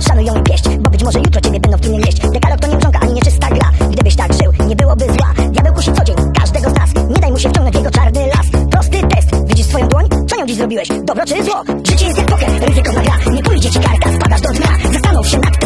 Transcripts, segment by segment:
Szanują i pieść, bo być może jutro ciebie będą w trumnie mieść Dekalog to nie mrzonka, ani nieczysta gra. Gdybyś tak żył, nie byłoby zła. Diabeł kusi co dzień, każdego z nas. Nie daj mu się wciągnąć w jego czarny las. Prosty test, widzisz swoją dłoń? Co nią dziś zrobiłeś? Dobro czy zło? Życie jest jak poker, ryzykowna gra. Nie pójdzie ci karta, spadasz do dna Zastanów się nad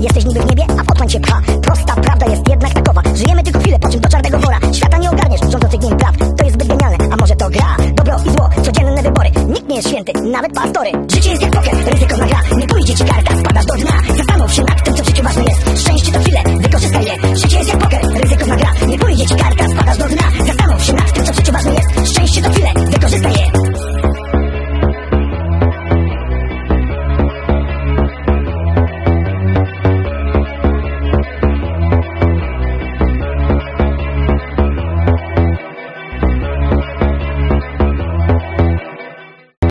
Jesteś niby w niebie, a otchłań cię pcha Prosta prawda jest jednak takowa. Żyjemy tylko chwilę, po czym do czarnego wora. Świata nie ogarniesz, rządzących nim praw. To jest zbyt genialne, a może to gra? Dobro i zło, codzienne wybory. Nikt nie jest święty, nawet pastory. Życie jest jak poker,